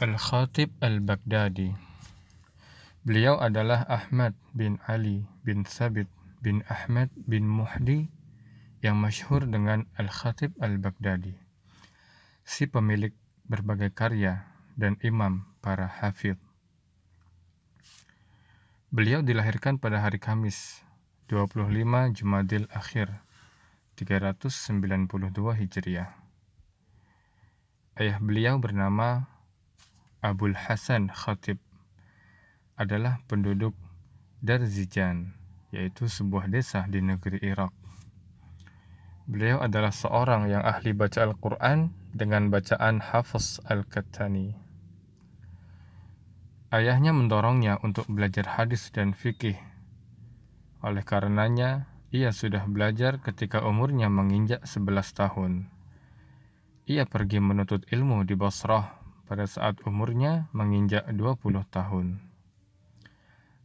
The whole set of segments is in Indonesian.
Al-Khatib Al-Baghdadi Beliau adalah Ahmad bin Ali bin Sabit bin Ahmad bin Muhdi yang masyhur dengan Al-Khatib Al-Baghdadi, si pemilik berbagai karya dan imam para hafid. Beliau dilahirkan pada hari Kamis, 25 Jumadil Akhir, 392 Hijriah. Ayah beliau bernama Abul Hasan Khatib adalah penduduk Darzijan, yaitu sebuah desa di negeri Irak. Beliau adalah seorang yang ahli baca Al-Quran dengan bacaan Hafiz Al-Kattani. Ayahnya mendorongnya untuk belajar hadis dan fikih. Oleh karenanya, ia sudah belajar ketika umurnya menginjak 11 tahun. Ia pergi menuntut ilmu di Basrah pada saat umurnya menginjak 20 tahun.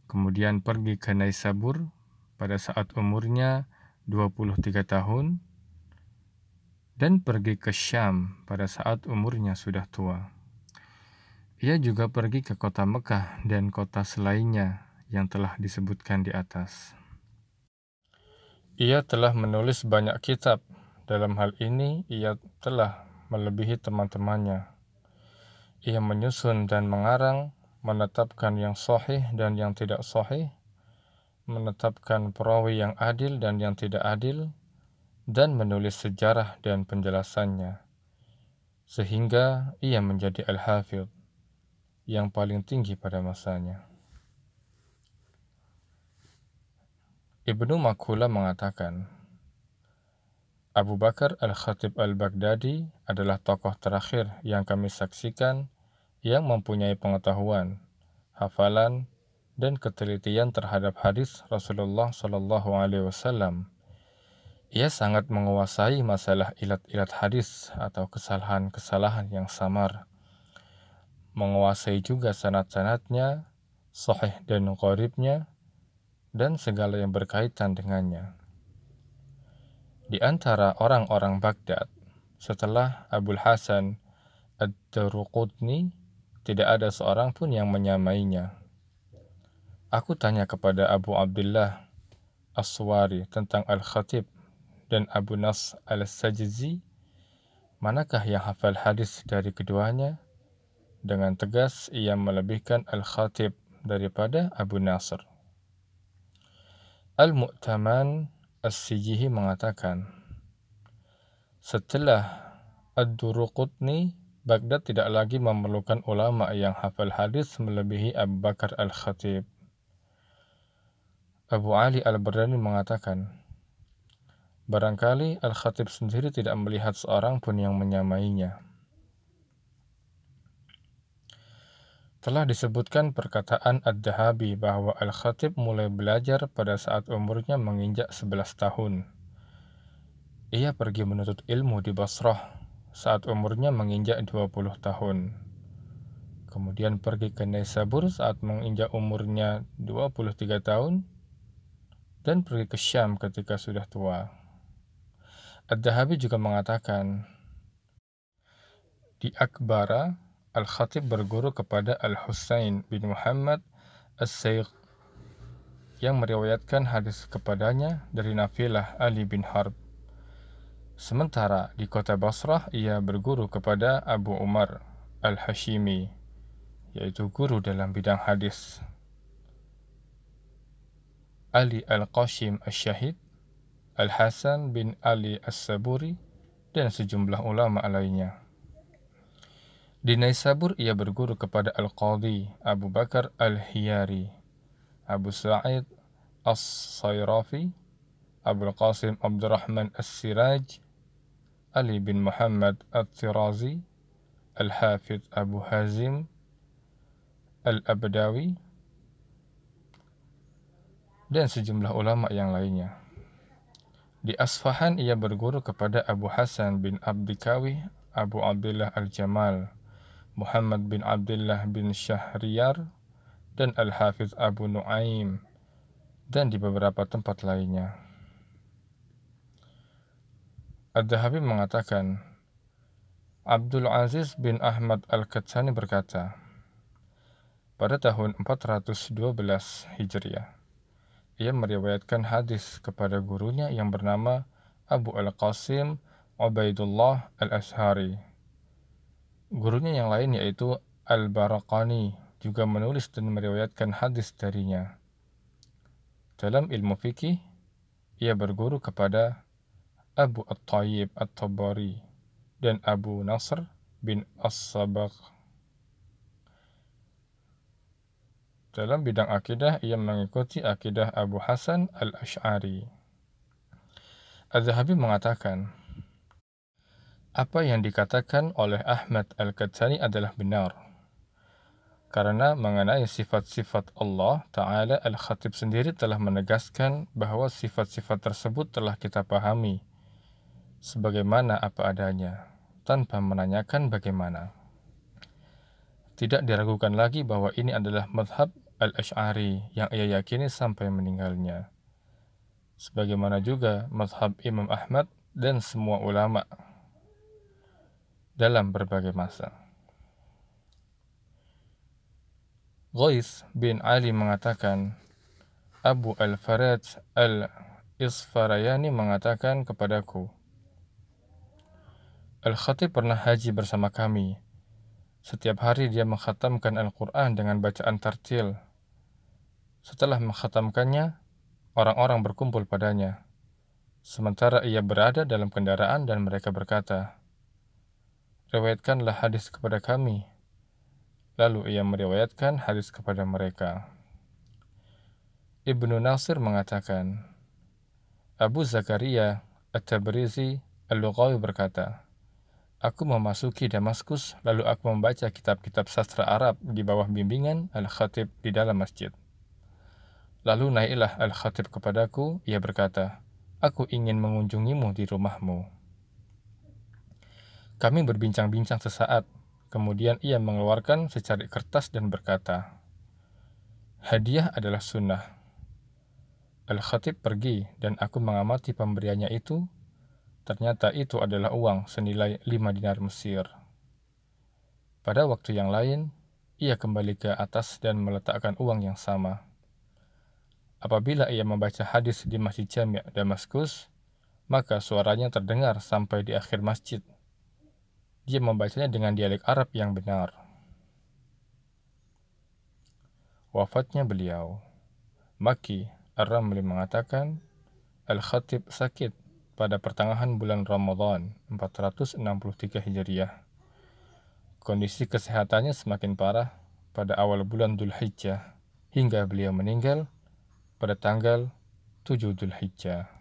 Kemudian pergi ke Naisabur pada saat umurnya 23 tahun dan pergi ke Syam pada saat umurnya sudah tua. Ia juga pergi ke kota Mekah dan kota selainnya yang telah disebutkan di atas. Ia telah menulis banyak kitab. Dalam hal ini, ia telah melebihi teman-temannya ia menyusun dan mengarang, menetapkan yang sahih dan yang tidak sahih, menetapkan perawi yang adil dan yang tidak adil, dan menulis sejarah dan penjelasannya. Sehingga ia menjadi al-hafidh yang paling tinggi pada masanya. Ibnu Makula mengatakan, Abu Bakar Al-Khatib Al-Baghdadi adalah tokoh terakhir yang kami saksikan yang mempunyai pengetahuan, hafalan, dan ketelitian terhadap hadis Rasulullah Shallallahu Alaihi Wasallam. Ia sangat menguasai masalah ilat-ilat hadis atau kesalahan-kesalahan yang samar. Menguasai juga sanat-sanatnya, sahih dan qoribnya, dan segala yang berkaitan dengannya. Di antara orang-orang Baghdad, setelah Abul Hasan Ad-Daruqutni tidak ada seorang pun yang menyamainya. Aku tanya kepada Abu Abdullah Aswari tentang Al-Khatib dan Abu Nas Al-Sajzi, manakah yang hafal hadis dari keduanya? Dengan tegas ia melebihkan Al-Khatib daripada Abu Nasr. Al-Mu'taman As-Sijihi mengatakan, setelah Ad-Duruqutni Baghdad tidak lagi memerlukan ulama yang hafal hadis melebihi Abu Bakar al-Khatib. Abu Ali al-Bardani mengatakan, Barangkali Al-Khatib sendiri tidak melihat seorang pun yang menyamainya. Telah disebutkan perkataan Ad-Dahabi bahwa Al-Khatib mulai belajar pada saat umurnya menginjak 11 tahun. Ia pergi menuntut ilmu di Basrah saat umurnya menginjak 20 tahun. Kemudian pergi ke Naisabur saat menginjak umurnya 23 tahun dan pergi ke Syam ketika sudah tua. Ad-Dahabi juga mengatakan, di Akbara, Al-Khatib berguru kepada Al-Husain bin Muhammad As-Sayyid yang meriwayatkan hadis kepadanya dari Nafilah Ali bin Harb. Sementara di kota Basrah ia berguru kepada Abu Umar Al-Hashimi, yaitu guru dalam bidang hadis. Ali Al-Qashim Al-Syahid, Al-Hasan bin Ali As-Saburi, dan sejumlah ulama lainnya. Di Naisabur ia berguru kepada Al-Qadhi Abu Bakar Al-Hiyari, Abu Sa'id As-Sayrafi, Abu Qasim Abdurrahman As-Siraj, Ali bin Muhammad At-Tirazi, Al-Hafidh Abu Hazim, Al-Abdawi, dan sejumlah ulama yang lainnya. Di Asfahan ia berguru kepada Abu Hasan bin Abdikawi, Abu Abdullah Al-Jamal, Muhammad bin Abdullah bin Syahriyar, dan Al-Hafidh Abu Nuaim, dan di beberapa tempat lainnya. Ad-Dahabi mengatakan, Abdul Aziz bin Ahmad Al-Katsani berkata, pada tahun 412 Hijriah, ia meriwayatkan hadis kepada gurunya yang bernama Abu Al-Qasim Ubaidullah Al-Ashari. Gurunya yang lain yaitu Al-Barakani juga menulis dan meriwayatkan hadis darinya. Dalam ilmu fikih, ia berguru kepada Abu At-Tayyib At-Tabari dan Abu Nasr bin As-Sabaq. Dalam bidang akidah, ia mengikuti akidah Abu Hasan al-Ash'ari. Az-Zahabi mengatakan, apa yang dikatakan oleh Ahmad al-Qatsani adalah benar. Karena mengenai sifat-sifat Allah Ta'ala Al-Khatib sendiri telah menegaskan bahwa sifat-sifat tersebut telah kita pahami sebagaimana apa adanya, tanpa menanyakan bagaimana. Tidak diragukan lagi bahwa ini adalah madhab al-Ash'ari yang ia yakini sampai meninggalnya. Sebagaimana juga madhab Imam Ahmad dan semua ulama dalam berbagai masa. Ghais bin Ali mengatakan, Abu al-Faraj al-Isfarayani mengatakan kepadaku, Al-Khatib pernah haji bersama kami. Setiap hari dia menghatamkan Al-Quran dengan bacaan tartil. Setelah menghatamkannya, orang-orang berkumpul padanya. Sementara ia berada dalam kendaraan dan mereka berkata, Riwayatkanlah hadis kepada kami. Lalu ia meriwayatkan hadis kepada mereka. Ibnu Nasir mengatakan, Abu Zakaria At-Tabrizi Al-Lughawi berkata, Aku memasuki Damaskus, lalu aku membaca kitab-kitab sastra Arab di bawah bimbingan Al-Khatib di dalam masjid. Lalu naiklah Al-Khatib kepadaku, ia berkata, Aku ingin mengunjungimu di rumahmu. Kami berbincang-bincang sesaat, kemudian ia mengeluarkan secari kertas dan berkata, Hadiah adalah sunnah. Al-Khatib pergi dan aku mengamati pemberiannya itu Ternyata itu adalah uang senilai 5 dinar Mesir. Pada waktu yang lain, ia kembali ke atas dan meletakkan uang yang sama. Apabila ia membaca hadis di Masjid Jami' Damaskus, maka suaranya terdengar sampai di akhir masjid. Dia membacanya dengan dialek Arab yang benar. Wafatnya beliau. Maki Ar-Ramli mengatakan, Al-Khatib sakit pada pertengahan bulan Ramadan 463 Hijriah. Kondisi kesehatannya semakin parah pada awal bulan Dhul Hijjah hingga beliau meninggal pada tanggal 7 Dhul Hijjah.